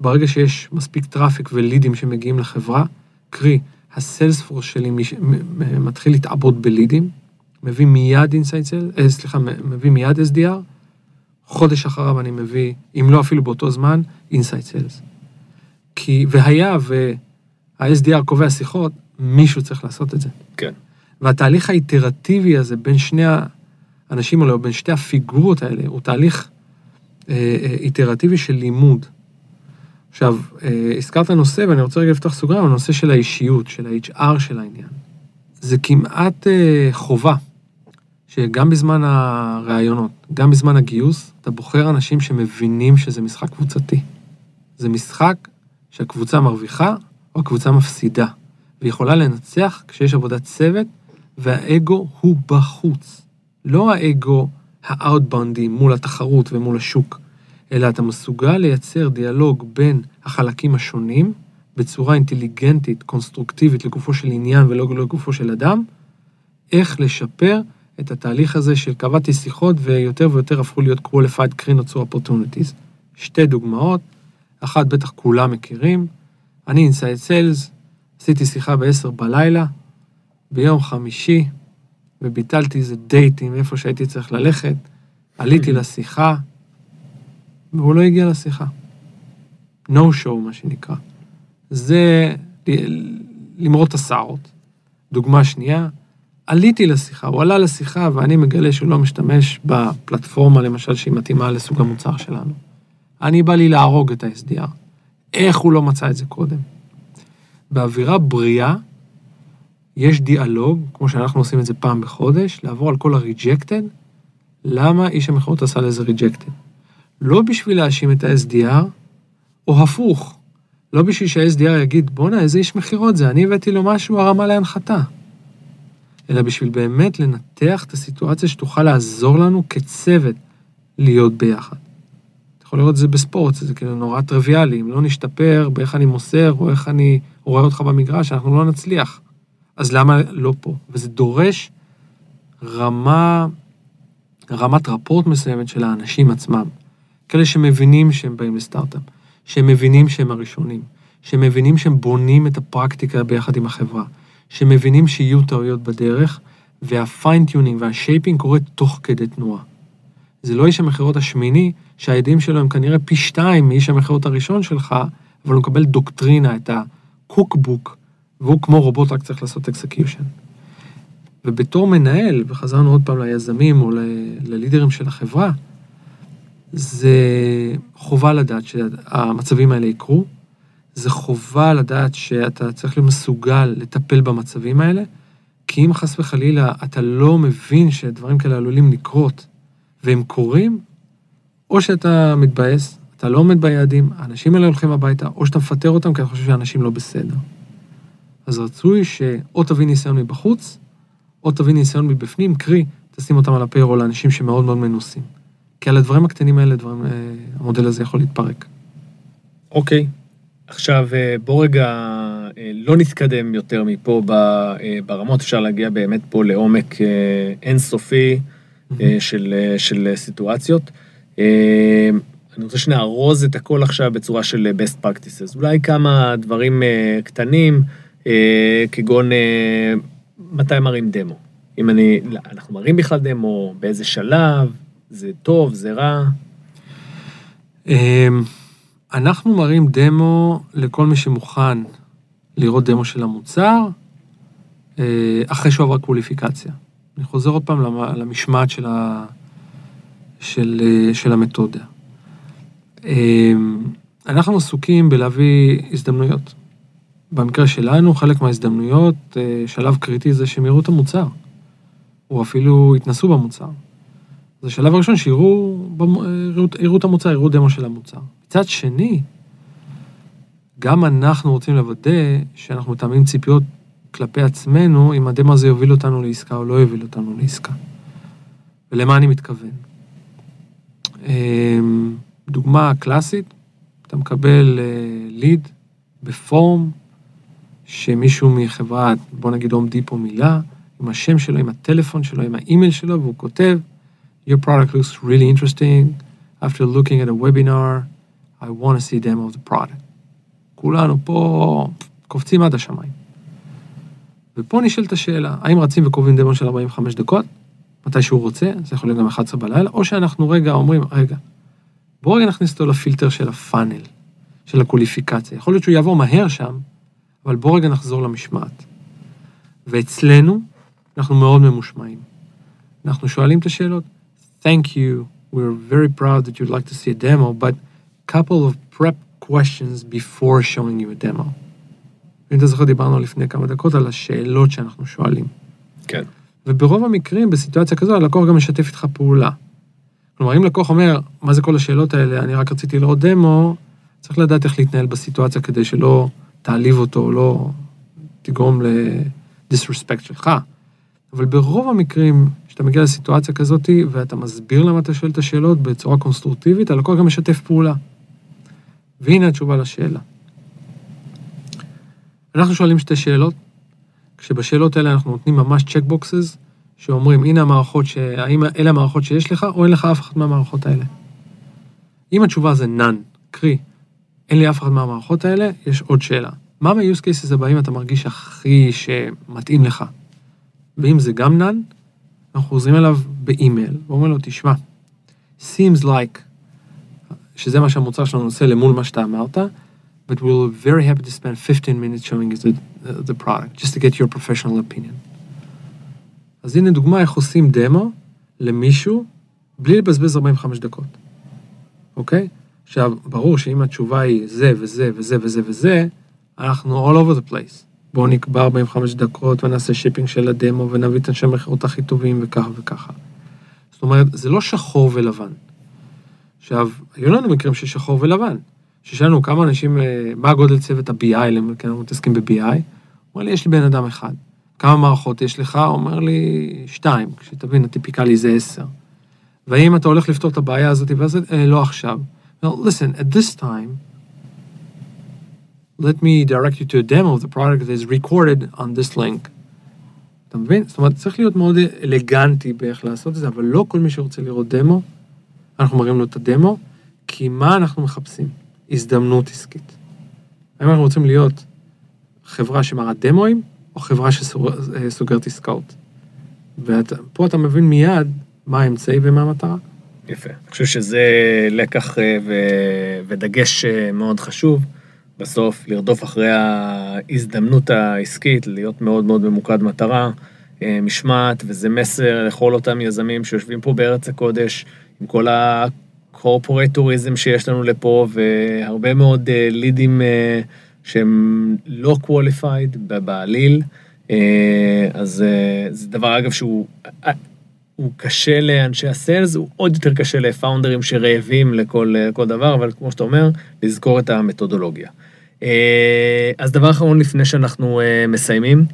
ברגע שיש מספיק traffic ולידים שמגיעים לחברה, קרי, ה Salesforce שלי. מתחיל להתעבות בלידים, מביא מיד inside sale, אה, סליחה, מביא מיד SDR, חודש אחריו אני מביא, אם לא אפילו באותו זמן, inside sales. כי, והיה וה-SDR קובע שיחות, מישהו צריך לעשות את זה. כן. והתהליך האיטרטיבי הזה בין שני האנשים האלה, או בין שתי הפיגורות האלה, הוא תהליך אה, אה, איטרטיבי של לימוד. עכשיו, אה, הזכרת נושא, ואני רוצה רגע לפתוח סוגריים, הנושא של האישיות, של ה-HR של העניין. זה כמעט אה, חובה, שגם בזמן הראיונות, גם בזמן הגיוס, אתה בוחר אנשים שמבינים שזה משחק קבוצתי. זה משחק שהקבוצה מרוויחה או הקבוצה מפסידה, והיא יכולה לנצח כשיש עבודת צוות, והאגו הוא בחוץ. לא האגו האאוטבאונדי מול התחרות ומול השוק, אלא אתה מסוגל לייצר דיאלוג בין החלקים השונים בצורה אינטליגנטית, קונסטרוקטיבית, לגופו של עניין ולא לגופו של אדם, איך לשפר את התהליך הזה של קבעתי שיחות ויותר ויותר הפכו להיות qualified crinots or opportunities. שתי דוגמאות, אחת בטח כולם מכירים, אני אינסייד סיילס, עשיתי שיחה ב-10 בלילה, ביום חמישי, וביטלתי איזה דייטים איפה שהייתי צריך ללכת, עליתי לשיחה, והוא לא הגיע לשיחה. no show, מה שנקרא. זה למרוט את השערות. דוגמה שנייה, עליתי לשיחה, הוא עלה לשיחה ואני מגלה שהוא לא משתמש בפלטפורמה, למשל, שהיא מתאימה לסוג המוצר שלנו. אני בא לי להרוג את ה-SDR. איך הוא לא מצא את זה קודם? באווירה בריאה, יש דיאלוג, כמו שאנחנו עושים את זה פעם בחודש, לעבור על כל ה-rejected, למה איש המכירות עשה לזה rejected. לא בשביל להאשים את ה-SDR, או הפוך, לא בשביל שה-SDR יגיד, בואנה, איזה איש מכירות זה, אני הבאתי לו משהו הרמה להנחתה. אלא בשביל באמת לנתח את הסיטואציה שתוכל לעזור לנו כצוות להיות ביחד. אתה יכול לראות את זה בספורט, זה כאילו נורא טריוויאלי, אם לא נשתפר באיך אני מוסר או איך אני רואה אותך במגרש, אנחנו לא נצליח. אז למה לא פה? וזה דורש רמה, רמת רפורט מסוימת של האנשים עצמם. כאלה שמבינים שהם באים לסטארט-אפ, שהם מבינים שהם הראשונים, שהם מבינים שהם בונים את הפרקטיקה ביחד עם החברה, שמבינים שיהיו טעויות בדרך, וה fine-tuning וה shaping קורה תוך כדי תנועה. זה לא איש המכירות השמיני, שהיעדים שלו הם כנראה פי שתיים מאיש המכירות הראשון שלך, אבל הוא מקבל דוקטרינה, את ה cookbook, והוא כמו רובוט רק צריך לעשות execution. ובתור מנהל, וחזרנו עוד פעם ליזמים או ללידרים של החברה, זה חובה לדעת שהמצבים האלה יקרו, זה חובה לדעת שאתה צריך להיות מסוגל לטפל במצבים האלה, כי אם חס וחלילה אתה לא מבין שדברים כאלה עלולים לקרות והם קורים, או שאתה מתבאס, אתה לא עומד ביעדים, האנשים האלה הולכים הביתה, או שאתה מפטר אותם כי אתה חושב שאנשים לא בסדר. אז רצוי שאו תביא ניסיון מבחוץ, או תביא ניסיון מבפנים, קרי, תשים אותם על הפיירול לאנשים שמאוד מאוד מנוסים. כי על הדברים הקטנים האלה, דברים, אה, המודל הזה יכול להתפרק. אוקיי. עכשיו, אה, בוא רגע אה, לא נתקדם יותר מפה ברמות, אפשר להגיע באמת פה לעומק אינסופי אה, של, של סיטואציות. אני רוצה שנארוז את הכל עכשיו בצורה של best practices. אולי כמה דברים קטנים, כגון מתי מראים דמו. אם אני, אנחנו מראים בכלל דמו, באיזה שלב, זה טוב, זה רע. אמ, אנחנו מראים דמו לכל מי שמוכן לראות דמו של המוצר, אה, אחרי שהוא עבר קווליפיקציה. אני חוזר עוד פעם למ- למשמעת של, ה, של, אה, של המתודה. אמ, אנחנו עסוקים בלהביא הזדמנויות. במקרה שלנו, חלק מההזדמנויות, אה, שלב קריטי זה שהם יראו את המוצר, או אפילו יתנסו במוצר. זה השלב הראשון שיראו יראו את המוצר, יראו דמו של המוצר. מצד שני, גם אנחנו רוצים לוודא שאנחנו מתאמים ציפיות כלפי עצמנו, אם הדמו הזה יוביל אותנו לעסקה או לא יוביל אותנו לעסקה. ולמה אני מתכוון? אמ, דוגמה קלאסית, אתה מקבל ליד בפורם שמישהו מחברת, בוא נגיד הום דיפו מילה, עם השם שלו, עם הטלפון שלו, עם האימייל שלו, והוא כותב, Your product looks really interesting. After looking at a webinar, I want to see demo of the product. כולנו פה קופצים עד השמיים. ופה נשאלת השאלה, האם רצים וקובעים דמו של 45 דקות, מתי שהוא רוצה, זה יכול להיות גם 11 בלילה, או שאנחנו רגע אומרים, רגע, בואו רגע נכניס אותו לפילטר של הפאנל, של הקוליפיקציה. יכול להיות שהוא יעבור מהר שם, אבל בואו רגע נחזור למשמעת. ואצלנו, אנחנו מאוד ממושמעים. אנחנו שואלים את השאלות, Thank you, we're very proud that you'd like to see a demo, but couple of prep questions before showing you a demo. אם אתה זוכר, דיברנו לפני כמה דקות על השאלות שאנחנו שואלים. כן. וברוב המקרים, בסיטואציה כזו, הלקוח גם משתף איתך פעולה. כלומר, אם לקוח אומר, מה זה כל השאלות האלה, אני רק רציתי לראות דמו, צריך לדעת איך להתנהל בסיטואציה כדי שלא תעליב אותו, לא תגרום לדיסרספקט שלך. אבל ברוב המקרים, כשאתה מגיע לסיטואציה כזאת ואתה מסביר למה אתה שואל את השאלות בצורה קונסטרוקטיבית, הלקוח גם משתף פעולה. והנה התשובה לשאלה. אנחנו שואלים שתי שאלות, כשבשאלות האלה אנחנו נותנים ממש צ'קבוקסס, שאומרים, הנה המערכות, ש... האם אלה המערכות שיש לך, או אין לך אף אחת מהמערכות האלה. אם התשובה זה none, קרי, אין לי אף אחת מהמערכות האלה, יש עוד שאלה. מה מה-use cases הבאים אתה מרגיש הכי שמתאים לך? ואם זה גם none, אנחנו חוזרים אליו באימייל, ואומרים לו, תשמע, seems like, שזה מה שהמוצר שלנו עושה למול מה שאתה אמרת, but we're very happy to spend 15 minutes showing you the, the product, just to get your professional opinion. אז הנה דוגמה איך עושים דמו למישהו בלי לבזבז 45 דקות, אוקיי? עכשיו, ברור שאם התשובה היא זה וזה וזה וזה וזה, אנחנו all over the place. בואו נקבע 45 דקות ונעשה shaping של הדמו ונביא את אנשי המכירות הכי טובים וככה וככה. זאת אומרת, זה לא שחור ולבן. עכשיו, היו לנו מקרים של שחור ולבן. ששאלנו כמה אנשים, אה, מה הגודל צוות ה-BI, כי אנחנו מתעסקים ב-BI, אומר לי, יש לי בן אדם אחד. כמה מערכות יש לך? אומר לי, שתיים. כשתבין, הטיפיקלי זה עשר. והאם אתה הולך לפתור את הבעיה הזאת ואז אה, לא עכשיו. Well, listen, at this time, let me direct you to a demo of the product that is recorded on this link. אתה מבין? זאת אומרת, צריך להיות מאוד אלגנטי באיך לעשות את זה, אבל לא כל מי שרוצה לראות דמו, אנחנו מראים לו את הדמו, כי מה אנחנו מחפשים? הזדמנות עסקית. האם אנחנו רוצים להיות חברה שמראה דמואים, או חברה שסוגרת עסקאות? ופה אתה מבין מיד מה האמצעי ומה המטרה. יפה. אני חושב שזה לקח אה, ו... ודגש אה, מאוד חשוב. בסוף, לרדוף אחרי ההזדמנות העסקית, להיות מאוד מאוד ממוקד מטרה, אה, משמעת, וזה מסר לכל אותם יזמים שיושבים פה בארץ הקודש, עם כל הקורפורטוריזם שיש לנו לפה, והרבה מאוד לידים שהם לא qualified בעליל. אז זה דבר, אגב, שהוא... הוא קשה לאנשי ה sales, הוא עוד יותר קשה ל founderים שרעבים לכל, לכל דבר, אבל כמו שאתה אומר, לזכור את המתודולוגיה. אז דבר אחרון לפני שאנחנו מסיימים,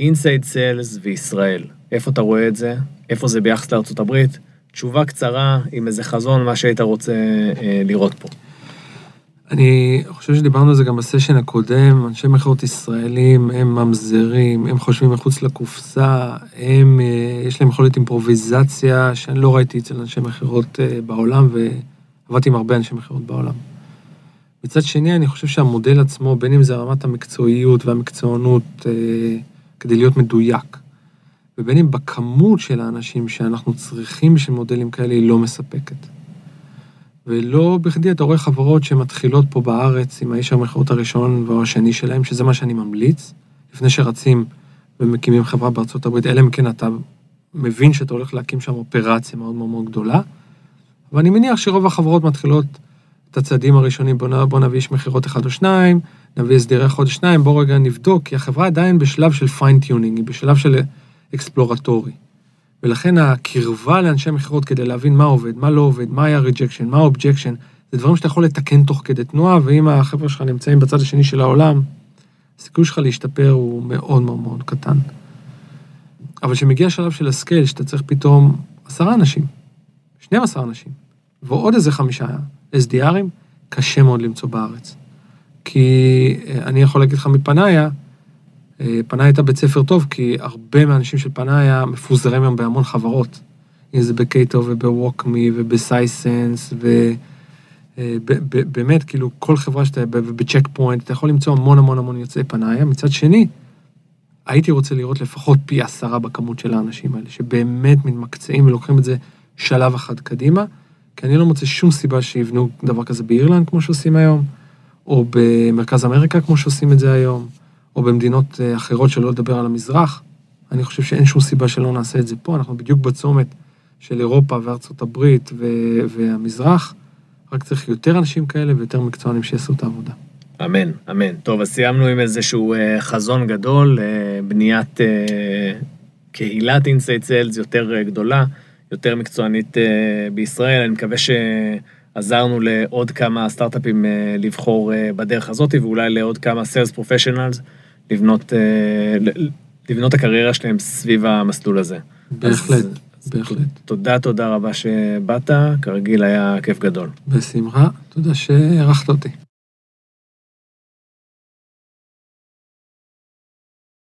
inside sales וישראל. איפה אתה רואה את זה? איפה זה ביחס לארה"ב? תשובה קצרה עם איזה חזון, מה שהיית רוצה לראות פה. אני חושב שדיברנו על זה גם בסשן הקודם, אנשי מכירות ישראלים הם ממזרים, הם חושבים מחוץ לקופסה, הם, אה, יש להם יכולת אימפרוביזציה שאני לא ראיתי אצל אנשי מכירות אה, בעולם, ועבדתי עם הרבה אנשי מכירות בעולם. מצד שני, אני חושב שהמודל עצמו, בין אם זה רמת המקצועיות והמקצוענות, אה, כדי להיות מדויק, ובין אם בכמות של האנשים שאנחנו צריכים בשביל מודלים כאלה, היא לא מספקת. ולא בכדי אתה רואה חברות שמתחילות פה בארץ עם האיש המכירות הראשון או השני שלהם, שזה מה שאני ממליץ, לפני שרצים ומקימים חברה בארצות הברית, אלא אם כן אתה מבין שאתה הולך להקים שם אופרציה מאוד מאוד מאוד גדולה. ואני מניח שרוב החברות מתחילות את הצעדים הראשונים, בוא, בוא נביא איש מכירות אחד או שניים, נביא נבדוק איזה חודש שניים, בוא רגע נבדוק, כי החברה עדיין בשלב של fine tuning, היא בשלב של exploratory. ולכן הקרבה לאנשי מכירות כדי להבין מה עובד, מה לא עובד, מה היה rejection, מה objection, זה דברים שאתה יכול לתקן תוך כדי תנועה, ואם החבר'ה שלך נמצאים בצד השני של העולם, הסיכוי שלך להשתפר הוא מאוד מאוד מאוד קטן. אבל כשמגיע השלב של ה scale, שאתה צריך פתאום עשרה אנשים, 12 אנשים, ועוד איזה חמישה SDR ים, קשה מאוד למצוא בארץ. כי אה, אני יכול להגיד לך מ Panaya, אה, Panaya הייתה בית ספר טוב, כי הרבה מהאנשים של Panaya מפוזרים היום בהמון חברות. אם זה ב Cato וב WalkMe וב Sisense, ובאמת, כאילו, כל חברה שאתה, וב Check Point, אתה יכול למצוא המון המון המון יוצאי Panaya. מצד שני, הייתי רוצה לראות לפחות פי עשרה בכמות של האנשים האלה, שבאמת מתמקצעים ולוקחים את זה שלב אחד קדימה, כי אני לא מוצא שום סיבה שיבנו דבר כזה באירלנד, כמו שעושים היום, או במרכז אמריקה, כמו שעושים את זה היום. או במדינות אה, אחרות שלא לדבר על המזרח. אני חושב שאין שום סיבה שלא נעשה את זה פה, אנחנו בדיוק בצומת של אירופה וארצות הברית והמזרח, רק צריך יותר אנשים כאלה ויותר מקצוענים שיעשו את העבודה. אמן, אמן. טוב, אז סיימנו עם איזשהו אה, חזון גדול, אה, בניית קהילת inside sales יותר גדולה, יותר מקצוענית בישראל. אני מקווה שעזרנו לעוד כמה סטארט-אפים לבחור בדרך הזאת, ואולי לעוד כמה סיילס פרופשיונלס. לבנות, אה, לבנות הקריירה שלהם סביב המסלול הזה. בהחלט, בהחלט. תודה, תודה רבה שבאת, כרגיל היה כיף גדול. בשמחה, תודה שהערכת אותי.